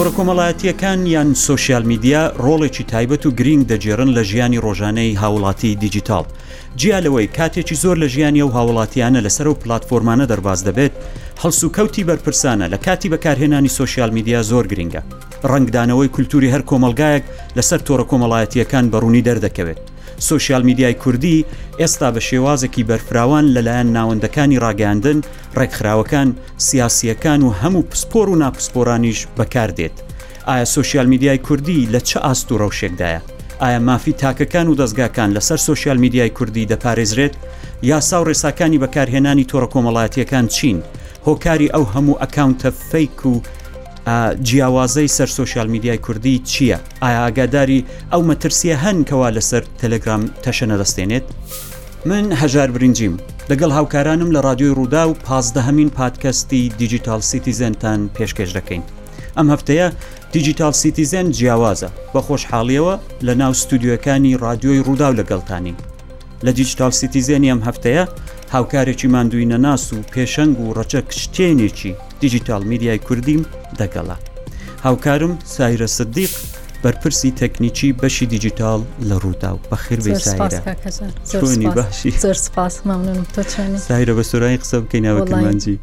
تۆڕە کۆمەڵایەتیەکان یان سوسیال میدیا ڕۆڵێکی تایبەت و گرنگ دەجێڕن لە ژیانی ڕۆژانەی هاوڵاتی دیجیتال جیا لەوەی کاتێکی زۆر لە ژیانی و هاوڵاتیانە لەسەر و پلتفۆرمانە دەرباز دەبێت هەڵسو کەوتی بەرپرسانە لە کاتی بەکارهێنانی سوسیال میدیا زۆر گرنگە ڕنگدانەوەی کولتوری هەر کۆمەلگایەک لەسەر تۆڕە کۆمەڵایەتیەکان بەڕوونی دەردەکەوێت سۆشیال میدیای کوردی ئێستا بە شێوازێکی بەرفراوان لەلایەن ناوەندەکانی ڕاگەیاندن، ڕێکخراوەکان، سیاسییەکان و هەموو پسپۆر و ناپسپۆرانیش بەکاردێت. ئایا سۆشیال میدیای کوردی لە چ ئاست و ڕەوشێکدایە؟ ئایا مافی تاکەکان و دەزگاکان لەسەر سۆشیال میدیای کوردی دەپارێزرێت؟ یاسا و ڕێساکانی بەکارهێنانی تۆڕە کۆمەڵایەتییەکان چین؟ هۆکاری ئەو هەموو ئەکاونتە فەیک و ئا جیاوازەی سەر سۆشیال میدیای کوردی چیە؟ ئایا ئاگاداری ئەو مەترسیە هەن کەوا لەسەر تەلەگرام تەشە نەدەستێنێت؟ من هەژار برنجیم لەگەڵ هاوکارانم لە رادیۆی روودا و پازدەهەمین پادکەستی دیجیتال سیتیزنتان پێشکەش دەکەین ئەم هەفتەیە دیجیتال سیتیزن جیاوازە بە خۆشحاڵیەوە لە ناو ستودیوەکانی رادیۆی روودا و لەگەڵتانین لە دیجتاڵ سیتیزێنی ئەم هەفتەیە هاوکارێکی ماندووی نەناس و پێشەنگ و ڕەچە کشتێنێکی دیجیتال میدیای کوردیم دەگەڵە هاوکارم سایرە سدیق بەرپرسی تەکنیکی بەشی دیجیتال لە ڕوودا و بەخیر بێ سایرە بەسورانی قسە بکەینەوە کەمانجی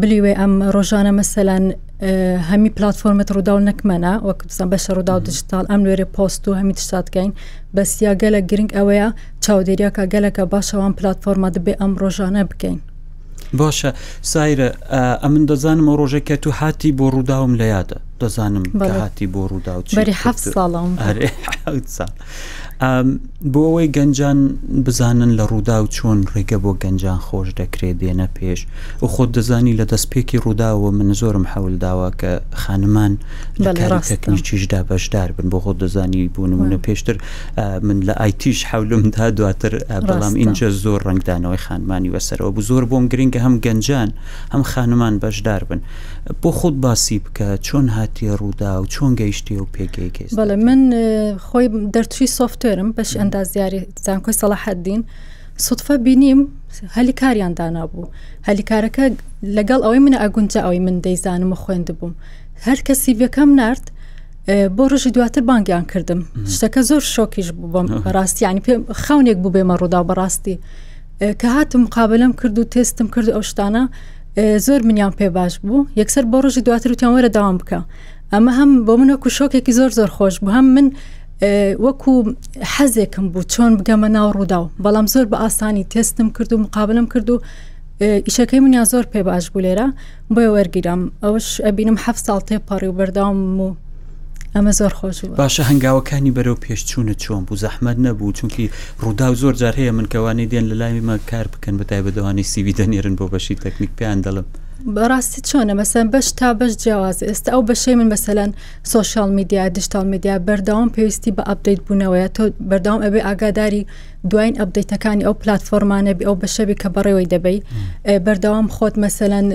بلیێ ئەم ڕۆژانە مەسەلەن هەمی پلتفۆرمەت ڕووداو نەکمەە وەک دسان بەشە ڕووداو دژتال ئەم لێرە پۆست و هەمی تشتاتکەین بەسیا گەلە گرنگ ئەوەیە چاودێریاکە گەلەکە باشەوان پلتفۆرمە دەبێ ئەم ڕۆژانە بکەین. باشە سایرە ئەمن دەزانم ئەو ڕۆژێک کە تو هاتی بۆ ڕووداوم لە یادە دەزانم هاتی بۆ ڕوودا و بەری حەف ساڵم. بۆ ئەوەی گەنجان بزانن لە ڕووداو چۆن ڕێگە بۆ گەنجان خۆش دەکرێ بێنە پێش و خۆت دەزانی لە دەستپێکی ڕووداوە من زۆرم حەول داوە کە خانمان تەکنیکیشدا بەشدار بن بۆ خۆت دەزانی بوون منە پێشتر من لە ئایتیش حولم دا دواتر بەڵام اینجا زۆر ڕنگدانەوەی خانمانی بەسەرەوە بوو زۆر بۆم گرنگە هەم گەنجان هەم خانمان بەشدار بن. بۆ خۆت باسی بکە چۆن هاتیە ڕوودا و چۆن گەیشتی و پێگەی کەس بەڵێ من خۆی دەرچوی سوفتێرم بەش ئەندازیاری زانکۆی سەڵاحەدین سوتفە بینیم هەلی کاریان دانابوو هەلی کارەکە لەگەڵ ئەوەی منە ئەگونجا ئەوەی من دەیزانم و خوێند بووم هەر کەسی بەکەم نرد بۆ ڕژی دواتر بانگیان کردم شتەکە زۆر شۆکیش بوو بۆم بەڕاستیانی پێ خاونێک بوو بێمە ڕوودا بەڕاستی کە هاتم مقابلم کرد و تێستم کرد ئەو شتانە زۆر منیان پێ باش بوو یەکسەر بۆ ڕۆژی دواتر وتیان وەرە داوام بکە ئەمە هەم بۆ من وەکو شۆکێکی زۆر زۆر خۆش بوو هەم من وەکو حەزێکم بوو چۆن بگەمە ناو ڕوودا و بەڵام زۆر بە ئاسانی تستم کرد و مقابلم کرد و ئیشەکەی منیان زۆر پێ باش بوو لێرە بۆی وەرگیرام ئەوش ئەبینم هەفت ساڵ تێپەڕی و بەرداوم و ئەمە زۆر خۆش باشە هەنگاوەکانی بەرەو پێشچوونە چۆن بوو زەحمەت نەبوو چونکی ڕوودا و زۆر جار هەیە من کەوانی دێن لە لای مە کار بکەن بە تای بەدەوانی سیوی دەنێرن بۆ بەشی تەکنیک پێیان دەڵم بەڕاستی چۆنە مەسەن بەش تا بەش جیاواز ئێستا ئەو بەشەی من مەسەەن سوۆشال میدیا دیشتال میدیا بەردەوام پێویستی بە ئەبدەیت بوونەوەیە تۆ بەردەوام ئەبێ ئاگاداری دوایین ئەبدەیتەکانی ئەو پلتفۆرمانە بێ ئەو بەشەبی کە بەڕێوەی دەبی بەردەوام خۆت مەسەەن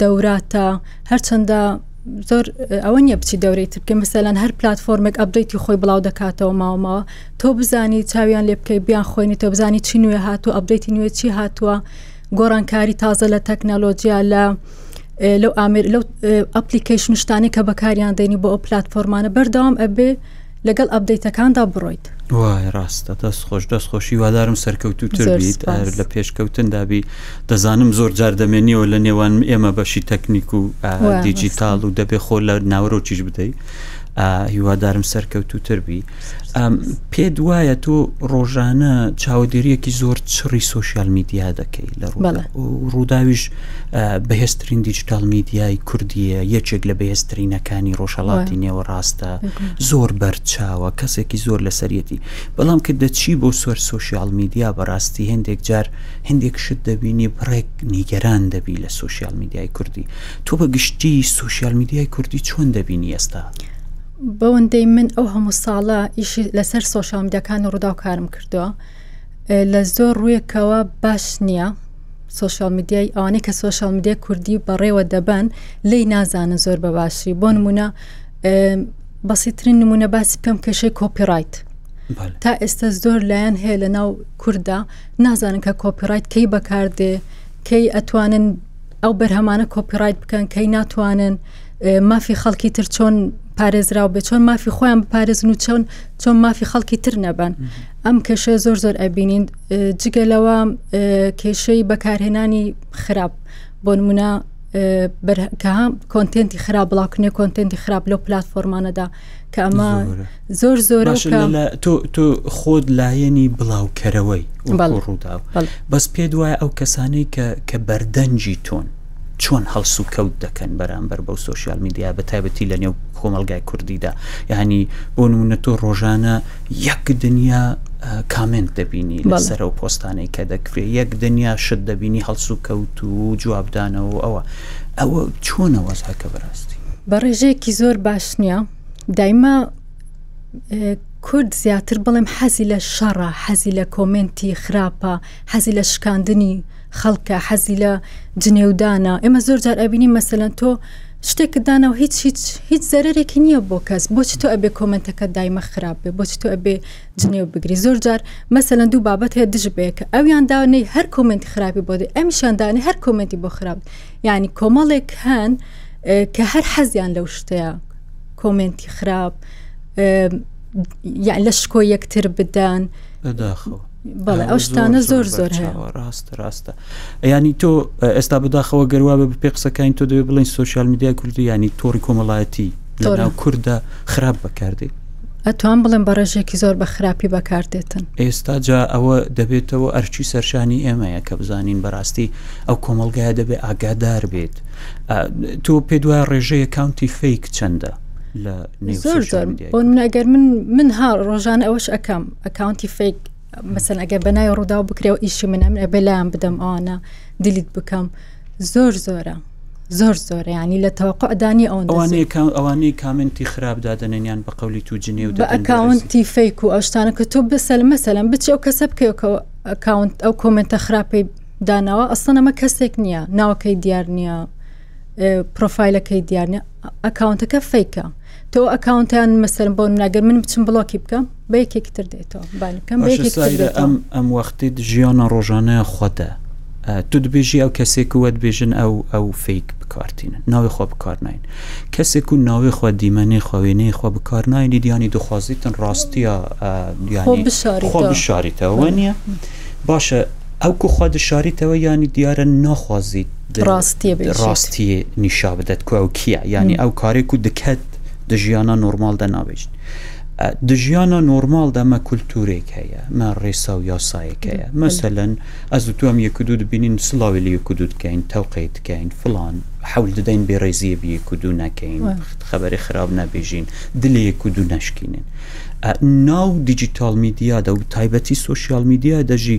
دەوراتە هەرچەندە زۆر ئەوە نیە بچی دەورەی تر بکە مەسەلەن هەر پلتفۆرمێک ئەبدەیتی خۆی بڵاو دەکاتەوە ماوەمەوە تۆ بزانی چاویان لێ بکەی بیان خۆینی تۆ بزانی چی نوێ هاتوو ئەبدەیتی نوێ چی هاتووە گۆڕانکاری تازە لە تەکنەلۆجییا لە لەو ئامر لەو ئەپلیکەیشنشتانی کە بەکاریان دەینی بۆ ئەو پلتفۆرمانە بەردەوام ئەبێ لەگەڵ ئەپدەیتەکاندا بڕۆیت. وای ڕاستە دەست خۆش دەست خۆش هیوادارم سەرکەوتووتر زۆر بیت ئەر سوپاس. لە پێشکەوتندا بی دەزانم زۆر جار دەمێنیەوە لە نێوان ئێمە بەشی تەکنیک و ئا، وا ڕاستە. دیجیتاڵ و دەبێ خۆ لە ناوەرۆکیش بدەی ئا، هیوادارم سەرکەوتووتر بی ئەم، پێت وایە تۆ ڕۆژانە چاوەدێرییەکی زۆر چڕی سۆشیال میدیا دەکەی لە ڕوودا بەڵێ. و ڕووداویش بەهێزترین دیجیتال میدیای کوردیە یەکێک لە بەهێزترینەکانی ڕۆژهڵاتی نێوەڕاستە زۆر بەرچاوە کەسێکی زۆر لەسەرەتی بەڵام کە دەچی بۆ سوەر سوۆسیال میدیا بەڕاستی هەندێک جار هەندێک شت دەبینی بڕێک نیگەران دەبی لە سوۆسیال میدیای کوردی تۆ بە گشتی سوۆسیال میدیای کوردی چۆن دەبینی ئێستا بەوەندەی من ئەو هەموو ساڵە ئیشی لەسەر سۆشال میدەکان ڕوودا و کارم کردووە لە زۆر ڕوویەکەوە باش نییە سوۆشال میدیای ئەوانەی کە سوۆشال میدیای کوردی بەڕێوە دەبەن لی نازانە زۆر بەباشی بۆ نمونە بەسیترین نمونە باسی پێم کێشەی کۆپیڕایت تا ئێستا زۆر لایەن هەیە لە ناو کووردا نازانن کە کۆپیڕایت کەی بەکاردێ کەی ئەتوانن ئەو بەرهەمانە کۆپیڕایت بکەن کەی ناتوانن مافی خەڵکی تر چۆن پارێزراو بێ چۆن مافی خۆیان بپارێزن و چۆن چۆن مافی خەڵکی تر نەبن ئەم کێشە زۆر زۆر ئەبینین جگە لەوە کێشەی بەکارهێنانی خراپ بۆ نمونە کام کۆنتنتی خراپ بڵاوکنێ کۆنتنتی خراپ لەو پلتفۆرمانەدا کە ئەمە زۆر زۆر تۆ خۆت لایەنی بڵاوکەرەوەی ڕوودا بەس پێ دوایە ئەو کەسانەی کە کە بەردەنجی تۆن چۆن هەڵسوکەوت دەکەن بەرامبەر بەو سوسیال میدیا بە تایبەتی لە نێو کۆمەلگای کوردیدا یعنی بۆ نمونە تۆ ڕۆژانە یەک دنیا کامنت دەبینی لەسەر و پۆستانەی کە دەکرێت یەک دنیا شت دەبینی هەڵسو کەوت و جوابدانەوە ئەوە ئەوە چۆنەوە زاکە بەراستی بە ڕێژەیەکی زۆر باش نییە دایما کورد زیاتر بڵێم حەزی لە شەڕە حەزی لە کۆمنتی خراپە حەزی لە شکاندنی خەڵکە حەزی لە جنێودانە ئێمە زۆر جار ئەبینی مەسەلەن تۆ شتێکت دانەوە هیچ هیچ هیچ زەرێکی نییە بۆ کەس بۆچی تۆ ئەبێ کۆمنتەکە دایمە خراپ بێ بۆچی تۆ ئەبێ جنێو بگری زۆر جار مەسەلەن دوو بابەت هەیە دژ بەیەکە ئەویان داونەی هەر کۆمنتی خراپی بۆ دێ ئەمیشان دانێ هەر کۆمنتی بۆ خراپ ینی کۆمەڵێک هەن کە هەر حەزیان لەو شتەیە کۆمنتی خراپ لە شکۆ یەکتر بدەن. بەڵێ ئەو شتانە زۆر زۆر ڕاستە ڕاستە ینی تۆ ئێستا بداخەوە گەروا بە پێ قسەکانی تۆ دەوێت بڵین سوسیال میدیا کوردی ینی تۆڕی کۆمەڵایەتی لەناو کووردە خراپ بەکاردێت ئەتوان بڵێن بە ڕێژێکی زۆر بە خراپی بەکاردێتن ئێستا جا ئەوە دەبێتەوە ئەرچی سەرشانی ئێمەیە کە بزانین بەڕاستی ئەو کۆمەلگایە دەبێت ئاگادار بێت تۆ پێ دوای ڕێژەیە کاونتی فیک چەندە لە زۆر زۆر بۆ نەگەر من من ها ڕۆژان ئەوەش ئەەکەم ئەکاونتی فیک مەسەن ئەگەر بەناوی ڕووداو بکرێ و ئیشی منە من ئەبێ لایان بدەم ئەوانە دیلیت بکەم زۆر زۆرە زۆر زۆر ینی لە تەوەقعدانی ئەوەن ئەوانەی کامنتی خراپ دادەنێنیان بە قولی تو جنێ و ئەکاونتی فیک و ئەوشتانە کە تۆ بسەل مەسەلم بچ ئەو کەسە بکەوکەوە ئەکاونت ئەو کۆمنتە خراپەی داناوە ئەسەنەمە کەسێک نییە ناوەکەی دیار نییە پرۆفایلەکەی دیارنە ئەکاونتەکە فیکە تۆ ئەکاونتیان مەسەر بۆ ناگەر من بچم بڵۆکی بکەم بە یەکێکی تر دێتەوە بانکەم ئەم ئەم وەختی ژیانە ڕۆژانە خۆتە تو دبێژی ئەو کەسێک و وەدبێژن ئەو ئەو فیک بکارتین ناوی خۆ بکار نین کەسێک و ناوی خۆ دیمەنی خۆێنەی خۆ بکار نینی دیانی دخوازیتن ڕاستیە خۆ بشاریتەوە نیە باشە ئەو کو خۆ دشاریتەوە ینی دیارە ناخوازیت ڕاستیە بێژێت. ڕاستیە نیشا بدەت کو ئەو کیە یعنی ئەو کارێک و دکەت دژیانە نۆرمالدا ناوێژن دژیانە نۆرمالدا مە کولتورێک هەیە مە ڕێسا و یاسایەک هەیە مەسەەن ئەز و توام یەکدود بینین سلاوی لە یەکدود کەین تەوقەی دکەین فلان حول دەدەین بێڕێزیە بیەکدو نەکەین خبری خراپ نەبێژین دلێ یەکدو نشکینن ناو دیجیتال میدیادا و تایبەتی سوسیال میدیا دەژی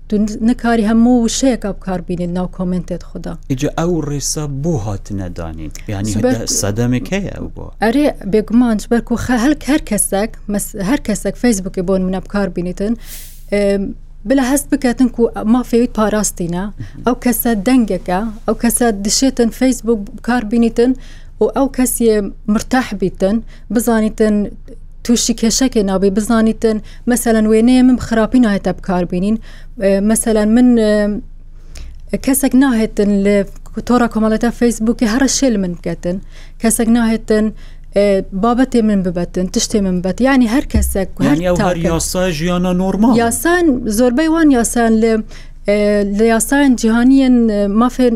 تو نکاری هەموو وشەیەکە بکار بینیت ناو کۆمنتێت خدا ئیجا ئەو ڕێسا بۆ هاتنە دانین ینی سەدەمێک هەیە ئەو بۆ ئەرێ بێگومان بەر کۆخە هەل هەر کەسێک هەر کەسێک فەیسبووکە بۆن منە بکار بینیتن بلا هەست بکەتن و ما فێویت پاراستینە ئەو کەسە دەنگەکە ئەو کەسە دشێتن فەیسبوک بکار بینیتن و ئەو کەسیە مرتاح بیتن بزانیتن تووشی کێشەکێ نابی بزانیتن مەسەەن وێنەیە من خراپی نایێتە بکاربیین مەسەەن من کەسێک ناهێتن لە تۆڕە کۆمەڵێتە فەیسبووکی هەرە شێل من بکەتن کەسێک ناهێتن بابەتێ من ببەتن تشتێ من بەت ینی هەر کەسێک یاسا ژیانە نۆرمال یاسان زۆربەی وان یاسان لە لە یاسایان جیهانیان مافێن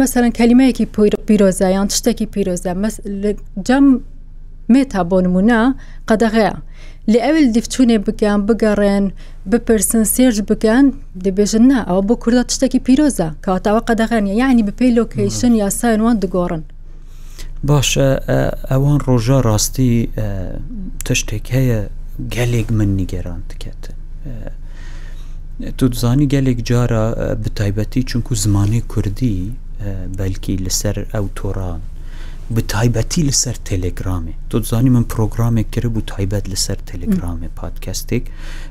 مەسەرەن کەلیمەیەکی پیرۆزە یان شتێکی پیرۆزە جەم مێتا بۆ نمونە قەدەغەیە لێ ئەویل دیفچونێ بگەم بگەڕێن بپرسن سێرج بکەن دەبێژن نا ئەوە بۆ کوردە شتێکی پیرۆزە کاتاوە قەدەغەنە یعنی بپی لۆکەیشن یاسایوان دگۆڕن باشە ئەوان ڕۆژە ڕاستی تشتێک هەیە گەلێک من نیگەران دکێت تودزانی گەلێک جارە بتایبەتی چونکو زمانی کوردی بەلکی لەسەر ئەو تۆران بتایبەتی لەسەر تەلگرامێ تۆزانی من پرۆگرامێک کرد بوو تایبەت لەسەر تەلگرامێ پادکەستێک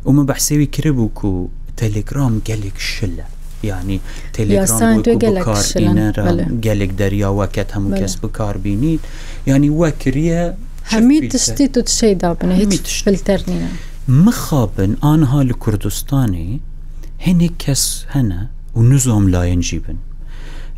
ومە بەحسێوی کرد بوو و تەلگرام گەلێک شلە یانی تێلێگرام بۆ بەکاربینەران گەلێک دەریاوە کەت هەموو کەس بکاربینیت یانی وەکریە هەمی تشتی تو تشەی دابنە هیچ تشتلتەر نیە مخابن ئاها لە کوردستانی هەنێک کەس هەنە و نزۆم لایەنجی بن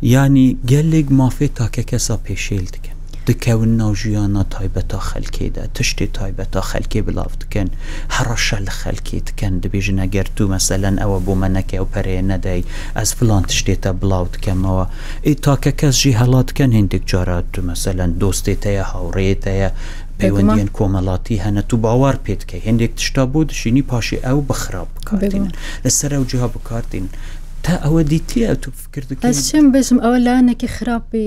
ینی گەلێک مافێ تاکە کەسا پێشێل دکن دکەون ناو ژیانا تایبەتا خەلکێ دا تشتێ تایبەتا خەلکێ بلاڤ دکەن هەڕەشە لە خەلکێ دکەن دبێژن ئەگەر تو مەسەلەن ئەوە بۆمە نەکەی ئەو پەرەیە نەدای ئەز فلان تشتێ تە بلاو دکەمەوە ئێ تاکە کەس ژی هەڵا دکەن هێندێک جارا تو مەسەلەن دۆستێ تەیە هاوڕێێ تەیە بەگومان. پەیوەندیەن کۆمەلاتی هەنە تو باوار پێ دکەی هێندێک تشتا بۆ دشینی پاشێ ئەو بە خراپ بکار دینن بەگومان. لە سەر ئەو جا بکار دینن تە ئەوە دیتیە تو فکر دکەی. ئەز چێم بێژم ئەوە لایەنەکێ خراپ بی.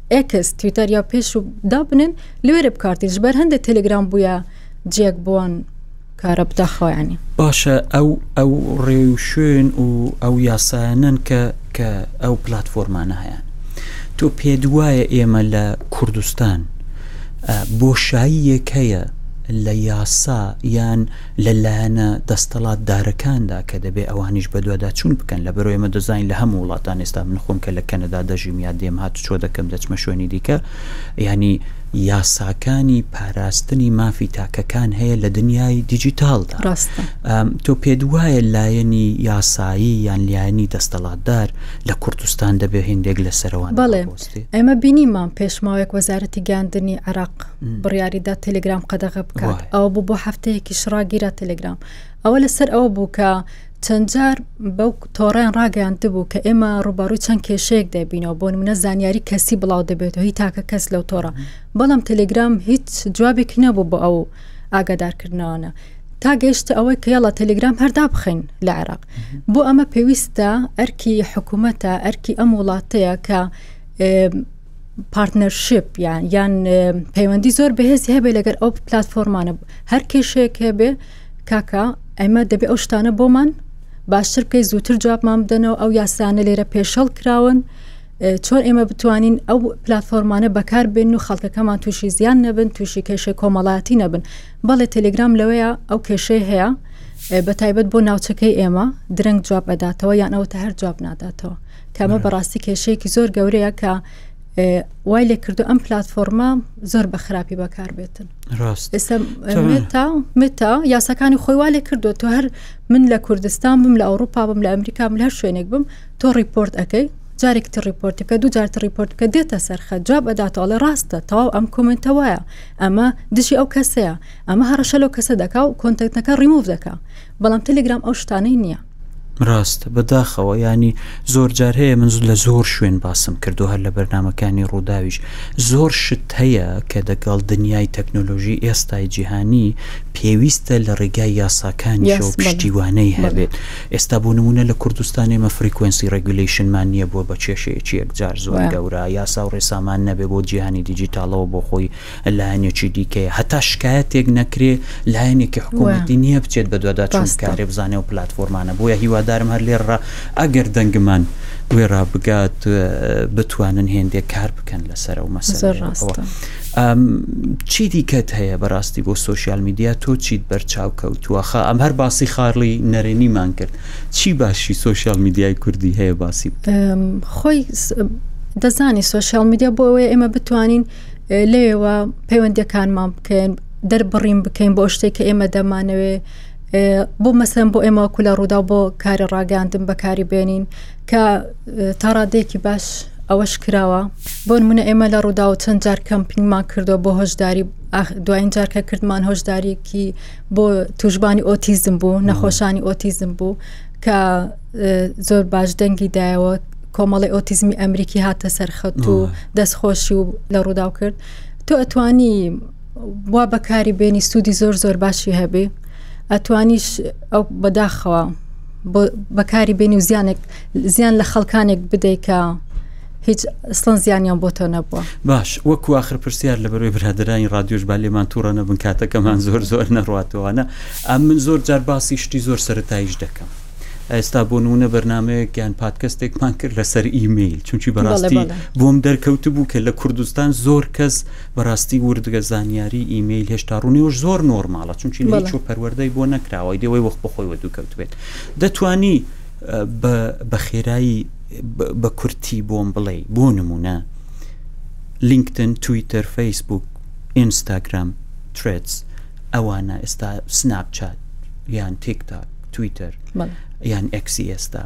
ئێکس، تویتەر یا پێش و دابنێن لێرە بکارتی ژبەر هەندێک تەلگرام بووە جێک بووان کارە بداخوایانی باشە ئەو ئەو ڕێ و شوێن و ئەو یاسایانەن کە کە ئەو پلتفۆرمانە هەیەن تۆ پێ دوایە ئێمە لە کوردستان بۆشاییەک هەیە لە یاسا یان لە لایەنە دەستەڵات دارەکاندا کە دەبێ ئەوانیش بەدوادا چوون بکەن لەبەرو ئێمە دەزانین لە هەموو وڵاتان ئێستا من خۆم کە لە کەنەدا دەژیم یا دێم هات و چۆ دەکەم دەچمە شوێنی دیکە یانی یاساکانی پاراستنی مافی تاکەکان هەیە لە دنیای دیجیتالدا تۆ پێت وایە لایەنی یاسایی یان لایەنی دەستەڵاتدار لە کوردستان دەبێ هندێک لە سەرەوان بەڵێ ئێمە بینیمان پێشماوەیەک وەزارەتی گەاندنی عراق بڕیاریدا تەلگرام قەدەغە بکات ئەوە بوو بۆ هەفتەیەکی شڕاگیرا تەلگرام ئەوە لەسەر ئەوە بوو کە چەندجار بەو تۆڕیان ڕاگەیاند بوو کە ئێمە ڕووبەڕووی چەند کێشەیەک دەبینەوە بۆ منە زانیاری کەسی بڵاو دەبێت هی تاکە کەس لەو تۆڕە بەڵام تەلگرام هیچ جوابێک نەبوو بۆ ئەو ئاگادارکردنەوەە تا گەیشتە ئەوەی کەڵە تەلگرام هەردا بخین لە عێراق بۆ ئەمە پێویستە ئەرکی حکوومەتە ئەرکی ئەم وڵاتەیە کە پارتنەرشپ یان یان پەیوەندی زۆر بەهێزی هەبێ لەگەر ئەو پلتفۆرمانە هەر کێشەیەک هەبێ کاکە ئەمە دەبێ ئەو شتانە بۆمان باشتر بکەی زووتر جوابمان بدەنەوە ئەو یاسانە لێرە پێشەڵ کراون چۆن ئێمە بتوانین ئەو پلتفۆرمانە بەکار بێن و خەڵکەکەمان تووشی زیان نەبن تووشی کێشە کۆمەڵاتی نەبن بەڵێ تەلگرام لەوەیە ئەو کێشەی هەیە بە تایبەت بۆ ناوچەکەی ئێمە درەنگ جواب ئەداتەوە یان ئەوە هەر جواب ناداتەوە کە ئەمە بەڕاستی کێشەیەکی زۆر گەورەیە کە وای لێ کردو ئەم پلتفۆرمە زۆر بە خراپی بەکاربێتن متا متا یاساکانی خۆی وا لێ کردو تۆ هەر من لە کوردستان بم لە ئەوروپا بم لە ئەمریکا من هەر شوێنێک بم تۆ ڕیپۆرت ئەەکەی جارێکتی ڕیپۆرتەکە دوو جارت ڕیپۆرت کە دێتە سەرخە جواب ئەداتەوەڵێ ڕاستە تەواو ئەم کۆمنتە وایە ئەمە دژی ئەو کەسەیە ئەمە هەڕەشە لەو کەسە دەکا و کۆنتەکتەکە ڕیموف دەکا بەڵام تەلگرام ئەو شتانەی نییە ڕاستە بەداخەوە یانی زۆر جار هەیە من لە زۆر شوێن باسم کردو هەر لە بەرنمەکانی ڕووداویش زۆر شت هەیە کە دەگەڵ دنیای تەکنۆلۆژی ئێستای جیهانی پێویستە لە ڕێگای یاساکانیشەوە پشتیوانەی هەبێت ئێستا بۆ نمونە لە کوردستان ئێمە فریکوێنسی ڕگولیشنمان نییە بووە بە کێشەیەکی یەکجار زۆر گەورە یاسا و ڕێسامان نەبێ بۆ جیهانی دیجیتاڵەوە بۆ خۆی لایەنێکی دیکەیە هەتا شکایەتێک نەکرێ لایەنێکی حکوومەتی نییە بچێت بە دووادا چۆن کارێ بزانێ و پلتفۆرمانە بۆیە هیوادارم هەر لێڕ ئەگەر دەنگمان وێڕا بگات بتوانن هێندێک کار بکەن لەسەر و مەسەرڕاستەوە چی دیکەت هەیە بەڕاستی بۆ سوۆسیال میدیا تۆ چیت بەرچاو کەوتووە خە ئەم هەر باسی خارڵی نەرێنیمان کرد چی باشی سوۆسیال میدیای کوردی هەیە باسی خۆی دەزانی سوۆسیال میدیا بۆ ئەوەیە ئێمە بتوانین لەوێوە پەیوەندەکانمان بکەن دەربڕین بکەین بۆ شتێک کە ئێمە دەمانەوێ بۆ مەسەن بۆ ئێمە کو لە ڕوودا بۆ کاری ڕاگەاندن بەکاری بێنین کە تاڕادێکی باش ئەوەش کراوە بۆ منە ئێمە لە ڕوودا و چەند جار کەمپینگمان کردو بۆ هۆشداری دوایین جارکە کردمان هۆشداریکی بۆ توشببانی ئۆتیزم بوو نەخۆشانی ئۆتیزم بوو کە زۆر باش دەنگی دایەوە کۆمەڵی ئۆتیزمی ئەمریکی هاتە سەرخەت و دەست خۆشی و لە ڕووداو کرد تۆ ئەتوانی وا بەکاری بێنی سوودی زۆر زۆر باشی هەبێ ئەتوانیش ئەو بەداخەوە بەکاری بێنی و زیانێک زیان لە خەڵکانێک بدەیت کە هیچ ئەسڵەن زیانیان بۆ تۆ نەبووە باش وەکو آخر پرسیار لە بەروی برادرانی رادیۆش با لێمان تووڕە نەبن کاتەکەمان زۆر زۆر نەڕاتەوانە ئەم من زۆر جار باسی شتی زۆر سەتایش دەکەم ئێستا بۆ نمونە بەرنمەیەک یان پادکەستێکمان کرد لەسەر ئیمەیل چونکی بەڕاستی بۆم دەرکەوت بوو کە لە کوردستان زۆر کەس بەڕاستی وردگە زانیاری ئیمەیل هێشتا ڕوونیەوە زۆر نۆرماڵە چونکی لە چۆ پەروەەردەی بۆ نەکراوە دەوەی وەخت بخۆی وە دوو کەوت بێت دەتانی بە خێرایی بە کورتی بۆم بڵێ بۆ نمونە لینکتن تویتەر فەیسبوک ئینستاگرام ترێتس ئەوانە ئێستا سناپچات یان تێکتاک تویتەر یان ئەکسی ئێستا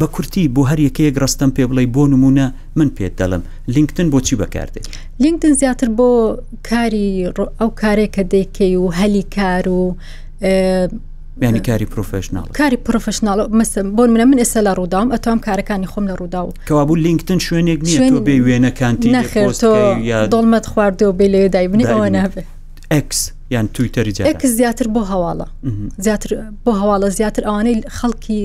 بە کورتی بۆ هەر یەکەیەک ڕستم پێ بڵێ بۆ نمونە من پێت دەڵم لینکتن بۆچی بەکاردێت لینکتن زیاتر بۆ کاری ئەو کارێک کە دەیکەی و هەلی کار و ینی کاری پرۆفشنناڵ کاری پرۆفشنناڵ مەسم بۆ منە من ئێستا لە ڕووداوم ئەتوام کارەکانی خۆم لە ڕوودا و کەوابوو لینکتن شوێنێک نیە بێ وێنەکانتی نەخێرتۆ دڵمەت خواردەوە بێ لەوێ دای بنی ئەوە نابێت ئەکس یان تویتەری جا ئەکس زیاتر بۆ هەواڵە زیاتر بۆ هەواڵە زیاتر ئەوانەی خەڵکی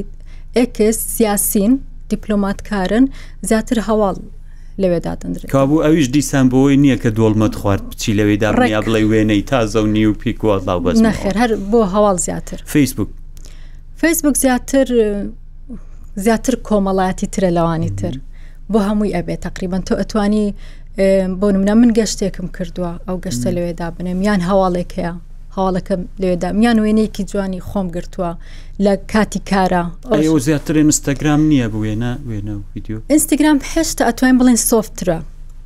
ئەکس سیاسین دیپلۆماتکارن زیاتر هەواڵ لەوێ دادەندرێت کابوو ئەویش دیسان بۆی نییە کە دۆڵمەت خوارد بچی لەوەی داڕیا بڵێ وێنەی تازە و نیو پیکوەڵا و بەس نەخێر هەر بۆ هەواڵ زیاتر فیسبوک فیسبوک زیاتر زیاتر کۆمەڵایەتی ترە لەوانی تر بۆ هەمووی ئەبێت تقریبان تۆ ئەتوانی بۆ نمونە من گەشتێکم کردووە ئەو گەشتە لەوێ دابنێم یان هەواڵێک هەیە هەواڵەکەم لەوێدا میان وێنەیەکی جوانی خۆم گرتووە لە کاتی کارە ئەو زیاتر ئینستاگرام نییە بوێنە وێنە و ویددیو ئینستاگرام هێشتا ئەتوانین بڵێن سۆفترە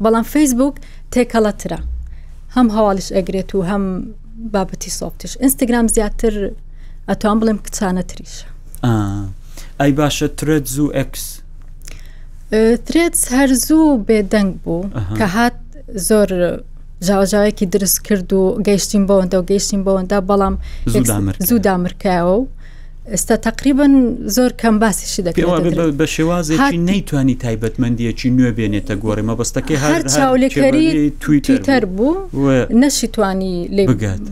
بەڵام فەیسبوک تێکەڵەترە هەم هەواڵش ئەگرێت و هەم بابەتی سۆفتش ئینستاگرام زیاتر ئەتوان بڵێم کچانە تریش ئای باشە ترێت زوو ئەکس ترێت هەر زوو بێدەنگ بوو کە هات زۆر ژاوەژاوێکی دروست کرد و گەیشتین بەوەندە و گەیشتین بەوەندا بەڵام زوو دامرکایەوە و ئێستا تقریبن زۆر کەم باسیشی دەکەوە بە شێوازێکی نەیتوانی تایبەتمەندیەکی نوێ بێنێتە گۆڕێ مەبەستەکەی هەر چاولێکەری تویتەر بوو نەشی توانی لێ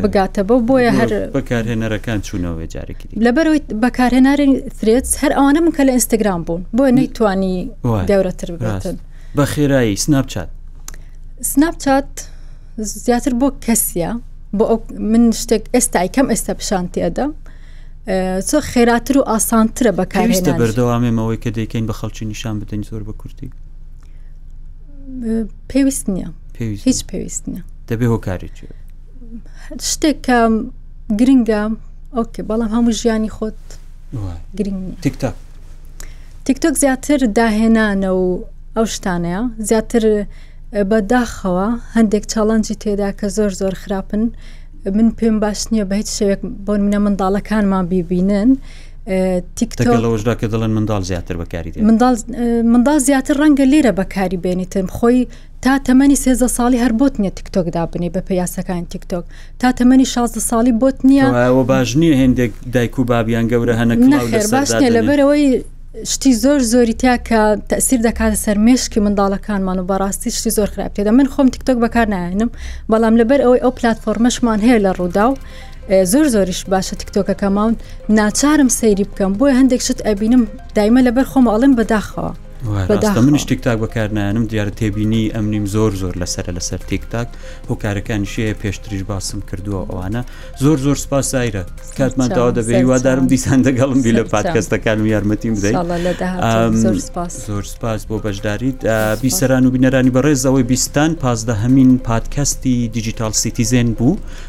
بگاتە بۆ بۆیە هەر بەکارهێنەرەکان چوونەوە جارێکی لەبەرەوەی بەکارهێناری ثرێدز هەر ئەوانە بوون کە لە ئینستاگرام بوون بۆیە نەیتوانی وای، گەورەتر راست. ببێتن بە خێرایی سناپچات سناپچات زیاتر بۆ کەسیە بۆ ئەو من شتێک ئێستای کەم ئێستا پیشانتی ئەدەم ئە، زۆر خێراتر و ئاسانترە پێویستە بەکارهێنان بەردەوامێمەوەی کە دەیکەین بە خەڵکی نیشان بدەین زۆر بە کورتی پێویست نییە پێویست هیچ پێویست نییە دەبێ هۆکارێکی شتێک کە گرنگە ئۆکێ بەڵام هەموو ژیانی خۆت گرنگ تیکتاک تیکتۆک زیاتر داهێنانە و ئەو شتانەیە زیاتر بەداخەوە هەندێک چاڵنجی تێدا کە زۆر زۆر خراپن من پێم باش نییە بە هیچ شێوێک بۆ منە منداڵەکانمان بیبینن تیکتۆلەوەشدا کە دەڵێن منداڵ زیاتر بەکاری منداڵ زیاتر ڕەنگە لێرە بەکاری بێنیتم خۆی تا تەمەنی سێزدە ساڵی هەر بۆت نییە تیکتۆک دابنێ بە پێ یاسەکانی تیکتۆک تا تەمەنی شازدە ساڵی بۆت نییە ئەوە باش نییە هێندێک دایک و بابیان گەورە هەنە نەخێر باش نیە لەبەرەوەی شتی زۆر زۆری تیا کە تەسیر دەکاتە سەر مشکی منداڵەکانمان و بەڕاستی شتی زۆر خراپێدا من خۆم تیکتۆک بەکار نایەنم بەڵام لەبەر ئەوەی ئەو پلتفۆرمەشمان هەیە لە ڕوودا و زۆر زۆریش باشە تیکتۆکەکەماون ناچارم سەیری بکەم بۆی هەندێک شت ئەبینم دایمە لەبەر خۆمەڵم بەداخەوە ڕاستە منیش تیک تاک بەکار نایەنم دیارە تێبینی ئەمنیم زۆر زۆر لەسرە لەسەر تیک تاک هۆکارەکانی شەیە پێشتریش باسم کردووە ئەوانە زۆر زۆر سپاس سایرە کاتمان تاوا دەبێت وادارم دیسان دەگەڵم بی لە پادکەستەکان و یارمەتیم بدەیت زۆر سپاس بۆ بەشداریت بیسەران و بینەرانی بەڕێزەوەی بیستان پازدە هەمین پادکەستی دیجیتال سیتیزێن بوو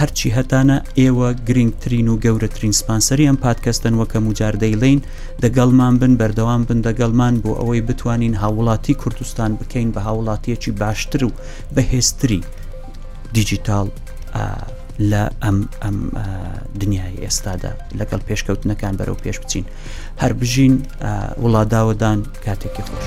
هەرچی هەتانە ئێوە گرنگترین و گەورەترین سپانسەری ئەم پادکەستەن وەک هەموو جار دەیڵێین دەگەڵمان بن بەردەوام بن دەگەڵمان بۆ ئەوەی بتوانین هاوڵاتی کوردستان بکەین بە هاوڵاتیەکی باشتر و بەهێزتری دیجیتال لە ئەم ئەم دنیای ئێستادا لەگەڵ پێشکەوتنەکان بەرەو پێش بچین هەر بژین وڵاداوەدان کاتێکی خۆش.